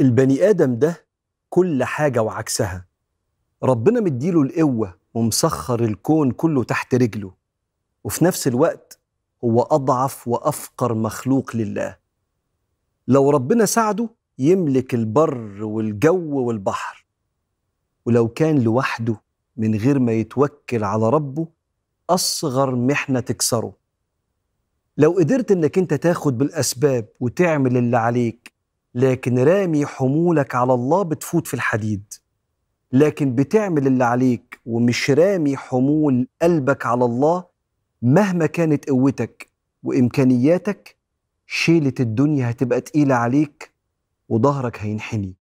البني آدم ده كل حاجة وعكسها. ربنا مديله القوة ومسخر الكون كله تحت رجله. وفي نفس الوقت هو أضعف وأفقر مخلوق لله. لو ربنا ساعده يملك البر والجو والبحر. ولو كان لوحده من غير ما يتوكل على ربه أصغر محنة تكسره. لو قدرت إنك إنت تاخد بالأسباب وتعمل اللي عليك لكن رامي حمولك على الله بتفوت في الحديد. لكن بتعمل اللي عليك ومش رامي حمول قلبك على الله مهما كانت قوتك وإمكانياتك شيلة الدنيا هتبقى تقيلة عليك وظهرك هينحني.